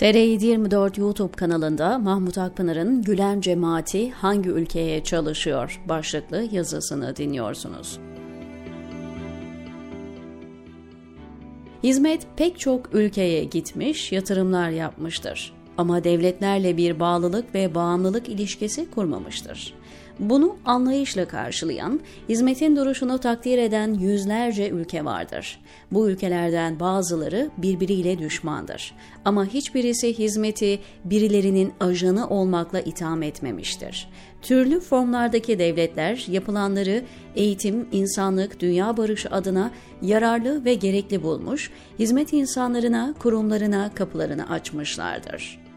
TR724 YouTube kanalında Mahmut Akpınar'ın Gülen Cemaati hangi ülkeye çalışıyor başlıklı yazısını dinliyorsunuz. Hizmet pek çok ülkeye gitmiş, yatırımlar yapmıştır. Ama devletlerle bir bağlılık ve bağımlılık ilişkisi kurmamıştır. Bunu anlayışla karşılayan, hizmetin duruşunu takdir eden yüzlerce ülke vardır. Bu ülkelerden bazıları birbiriyle düşmandır. Ama hiçbirisi hizmeti birilerinin ajanı olmakla itham etmemiştir. Türlü formlardaki devletler yapılanları eğitim, insanlık, dünya barışı adına yararlı ve gerekli bulmuş, hizmet insanlarına, kurumlarına kapılarını açmışlardır.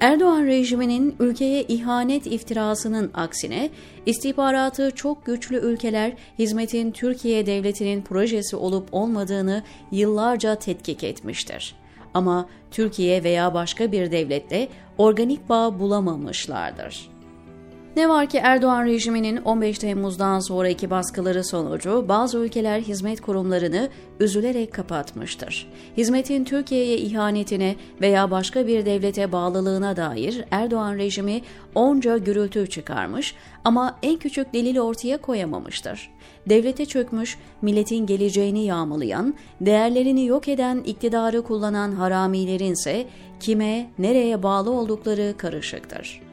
Erdoğan rejiminin ülkeye ihanet iftirasının aksine istihbaratı çok güçlü ülkeler hizmetin Türkiye devletinin projesi olup olmadığını yıllarca tetkik etmiştir. Ama Türkiye veya başka bir devletle organik bağ bulamamışlardır. Ne var ki Erdoğan rejiminin 15 Temmuz'dan sonraki baskıları sonucu bazı ülkeler hizmet kurumlarını üzülerek kapatmıştır. Hizmetin Türkiye'ye ihanetine veya başka bir devlete bağlılığına dair Erdoğan rejimi onca gürültü çıkarmış ama en küçük delil ortaya koyamamıştır. Devlete çökmüş, milletin geleceğini yağmalayan, değerlerini yok eden iktidarı kullanan haramilerin ise kime, nereye bağlı oldukları karışıktır.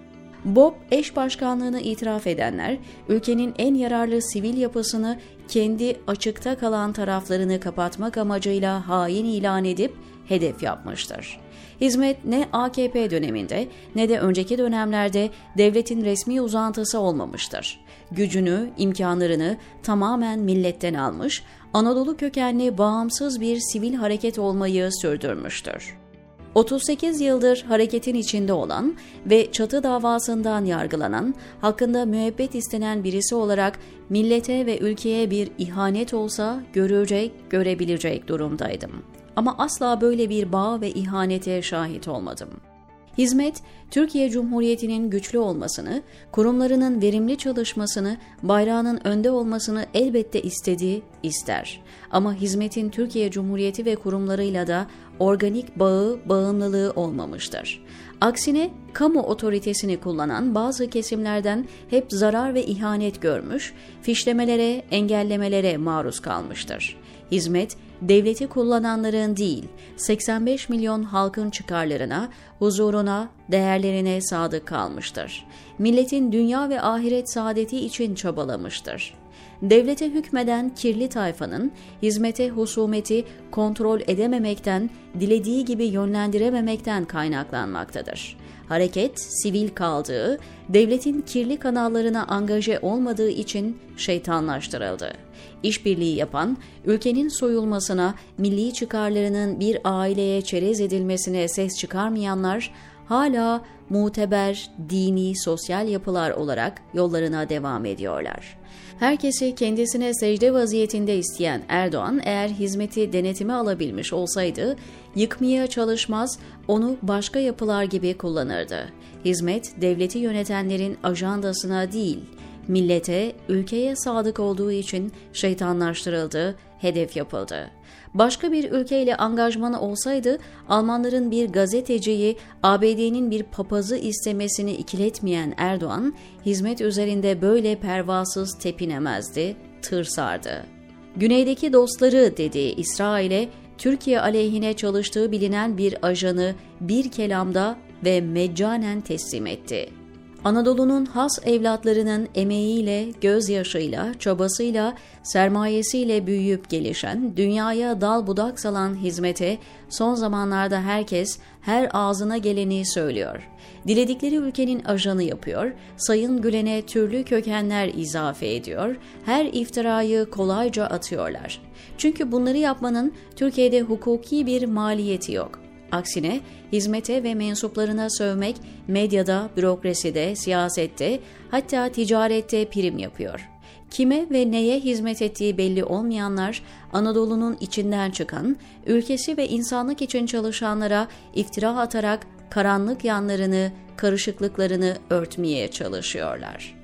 Bob eş başkanlığını itiraf edenler, ülkenin en yararlı sivil yapısını kendi açıkta kalan taraflarını kapatmak amacıyla hain ilan edip hedef yapmıştır. Hizmet ne AKP döneminde ne de önceki dönemlerde devletin resmi uzantısı olmamıştır. Gücünü, imkanlarını tamamen milletten almış, Anadolu kökenli bağımsız bir sivil hareket olmayı sürdürmüştür. 38 yıldır hareketin içinde olan ve çatı davasından yargılanan, hakkında müebbet istenen birisi olarak millete ve ülkeye bir ihanet olsa görecek, görebilecek durumdaydım. Ama asla böyle bir bağ ve ihanete şahit olmadım.'' Hizmet, Türkiye Cumhuriyeti'nin güçlü olmasını, kurumlarının verimli çalışmasını, bayrağının önde olmasını elbette istediği ister. Ama hizmetin Türkiye Cumhuriyeti ve kurumlarıyla da organik bağı, bağımlılığı olmamıştır. Aksine kamu otoritesini kullanan bazı kesimlerden hep zarar ve ihanet görmüş, fişlemelere, engellemelere maruz kalmıştır. Hizmet, devleti kullananların değil, 85 milyon halkın çıkarlarına, huzuruna, değerlerine sadık kalmıştır. Milletin dünya ve ahiret saadeti için çabalamıştır. Devlete hükmeden kirli tayfanın hizmete husumeti kontrol edememekten, dilediği gibi yönlendirememekten kaynaklanmaktadır. Hareket sivil kaldığı, devletin kirli kanallarına angaje olmadığı için şeytanlaştırıldı. İşbirliği yapan, ülkenin soyulmasına, milli çıkarlarının bir aileye çerez edilmesine ses çıkarmayanlar, hala muteber, dini, sosyal yapılar olarak yollarına devam ediyorlar. Herkesi kendisine secde vaziyetinde isteyen Erdoğan eğer hizmeti denetime alabilmiş olsaydı yıkmaya çalışmaz, onu başka yapılar gibi kullanırdı. Hizmet devleti yönetenlerin ajandasına değil, millete, ülkeye sadık olduğu için şeytanlaştırıldı, hedef yapıldı. Başka bir ülkeyle angajmanı olsaydı Almanların bir gazeteciyi ABD'nin bir papazı istemesini ikiletmeyen Erdoğan, hizmet üzerinde böyle pervasız tepinemezdi, tırsardı. Güneydeki dostları dediği İsrail'e Türkiye aleyhine çalıştığı bilinen bir ajanı bir kelamda ve meccanen teslim etti. Anadolu'nun has evlatlarının emeğiyle, gözyaşıyla, çabasıyla, sermayesiyle büyüyüp gelişen, dünyaya dal budak salan hizmete son zamanlarda herkes her ağzına geleni söylüyor. Diledikleri ülkenin ajanı yapıyor, Sayın Gülen'e türlü kökenler izafe ediyor, her iftirayı kolayca atıyorlar. Çünkü bunları yapmanın Türkiye'de hukuki bir maliyeti yok. Aksine hizmete ve mensuplarına sövmek medyada, bürokraside, siyasette hatta ticarette prim yapıyor. Kime ve neye hizmet ettiği belli olmayanlar Anadolu'nun içinden çıkan, ülkesi ve insanlık için çalışanlara iftira atarak karanlık yanlarını, karışıklıklarını örtmeye çalışıyorlar.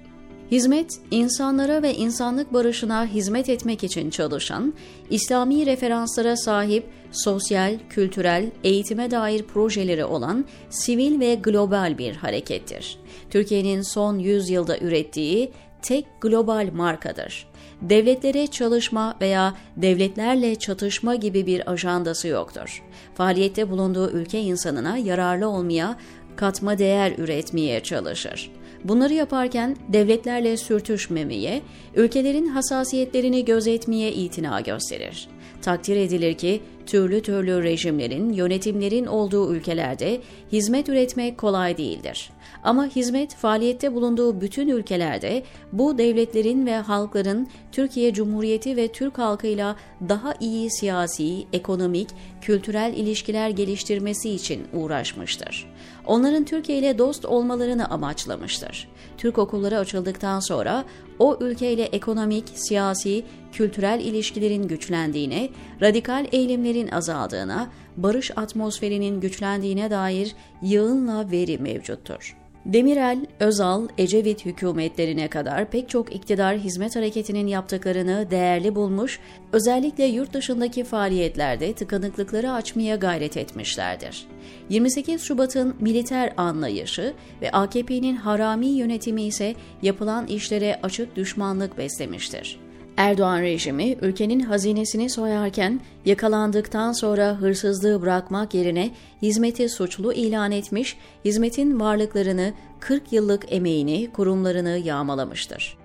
Hizmet, insanlara ve insanlık barışına hizmet etmek için çalışan, İslami referanslara sahip sosyal, kültürel, eğitime dair projeleri olan sivil ve global bir harekettir. Türkiye'nin son 100 yılda ürettiği tek global markadır. Devletlere çalışma veya devletlerle çatışma gibi bir ajandası yoktur. Faaliyette bulunduğu ülke insanına yararlı olmaya, katma değer üretmeye çalışır. Bunları yaparken devletlerle sürtüşmemeye, ülkelerin hassasiyetlerini gözetmeye itina gösterir. Takdir edilir ki türlü türlü rejimlerin, yönetimlerin olduğu ülkelerde hizmet üretmek kolay değildir. Ama hizmet faaliyette bulunduğu bütün ülkelerde bu devletlerin ve halkların Türkiye Cumhuriyeti ve Türk halkıyla daha iyi siyasi, ekonomik, kültürel ilişkiler geliştirmesi için uğraşmıştır. Onların Türkiye ile dost olmalarını amaçlamıştır. Türk okulları açıldıktan sonra o ülkeyle ekonomik, siyasi, kültürel ilişkilerin güçlendiğine, radikal eğilimlerin azaldığına, barış atmosferinin güçlendiğine dair yığınla veri mevcuttur. Demirel, Özal, Ecevit hükümetlerine kadar pek çok iktidar hizmet hareketinin yaptıklarını değerli bulmuş, özellikle yurt dışındaki faaliyetlerde tıkanıklıkları açmaya gayret etmişlerdir. 28 Şubat'ın militer anlayışı ve AKP'nin harami yönetimi ise yapılan işlere açık düşmanlık beslemiştir. Erdoğan rejimi ülkenin hazinesini soyarken yakalandıktan sonra hırsızlığı bırakmak yerine hizmeti suçlu ilan etmiş, hizmetin varlıklarını, 40 yıllık emeğini, kurumlarını yağmalamıştır.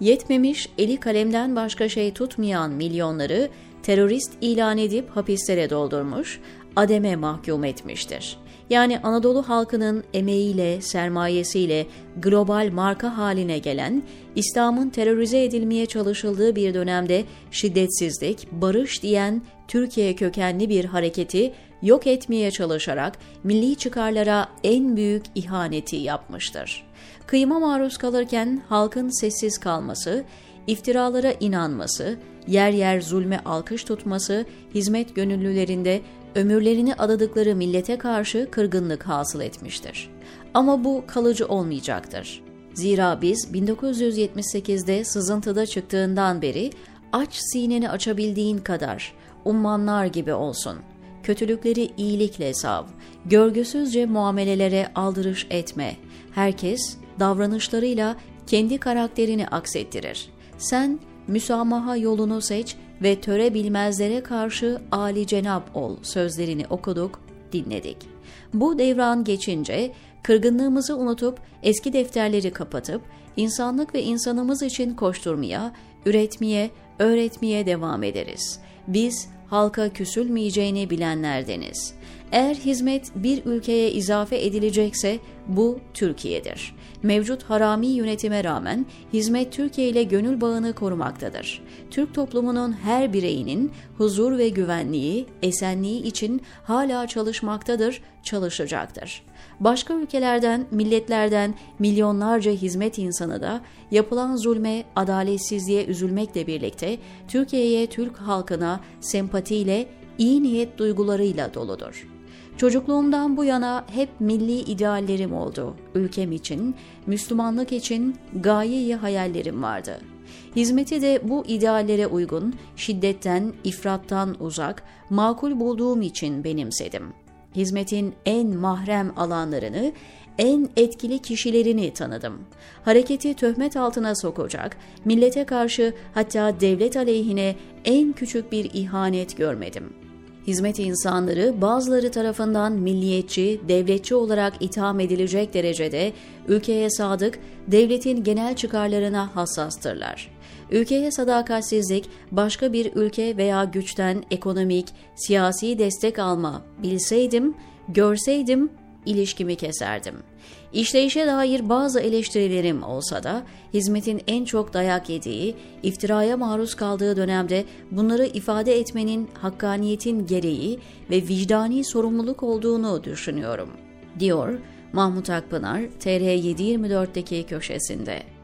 Yetmemiş, eli kalemden başka şey tutmayan milyonları terörist ilan edip hapislere doldurmuş, ademe mahkum etmiştir. Yani Anadolu halkının emeğiyle, sermayesiyle global marka haline gelen, İslam'ın terörize edilmeye çalışıldığı bir dönemde şiddetsizlik, barış diyen Türkiye kökenli bir hareketi yok etmeye çalışarak milli çıkarlara en büyük ihaneti yapmıştır. Kıyıma maruz kalırken halkın sessiz kalması, iftiralara inanması, yer yer zulme alkış tutması, hizmet gönüllülerinde ömürlerini adadıkları millete karşı kırgınlık hasıl etmiştir. Ama bu kalıcı olmayacaktır. Zira biz 1978'de sızıntıda çıktığından beri aç sineni açabildiğin kadar ummanlar gibi olsun. Kötülükleri iyilikle sav, görgüsüzce muamelelere aldırış etme. Herkes davranışlarıyla kendi karakterini aksettirir. Sen müsamaha yolunu seç ve töre bilmezlere karşı Ali cenap ol sözlerini okuduk, dinledik. Bu devran geçince kırgınlığımızı unutup eski defterleri kapatıp insanlık ve insanımız için koşturmaya, üretmeye, öğretmeye devam ederiz. Biz halka küsülmeyeceğini bilenlerdeniz. Eğer hizmet bir ülkeye izafe edilecekse bu Türkiye'dir. Mevcut harami yönetime rağmen hizmet Türkiye ile gönül bağını korumaktadır. Türk toplumunun her bireyinin huzur ve güvenliği, esenliği için hala çalışmaktadır, çalışacaktır. Başka ülkelerden, milletlerden milyonlarca hizmet insanı da yapılan zulme, adaletsizliğe üzülmekle birlikte Türkiye'ye, Türk halkına sempatiyle, iyi niyet duygularıyla doludur. Çocukluğumdan bu yana hep milli ideallerim oldu. Ülkem için, Müslümanlık için gayeyi hayallerim vardı. Hizmeti de bu ideallere uygun, şiddetten, ifrattan uzak, makul bulduğum için benimsedim. Hizmetin en mahrem alanlarını, en etkili kişilerini tanıdım. Hareketi töhmet altına sokacak, millete karşı hatta devlet aleyhine en küçük bir ihanet görmedim.'' Hizmet insanları bazıları tarafından milliyetçi, devletçi olarak itham edilecek derecede ülkeye sadık, devletin genel çıkarlarına hassastırlar. Ülkeye sadakatsizlik, başka bir ülke veya güçten ekonomik, siyasi destek alma bilseydim, görseydim ilişkimi keserdim. İşleyişe dair bazı eleştirilerim olsa da hizmetin en çok dayak yediği, iftiraya maruz kaldığı dönemde bunları ifade etmenin hakkaniyetin gereği ve vicdani sorumluluk olduğunu düşünüyorum, diyor Mahmut Akpınar TR724'deki köşesinde.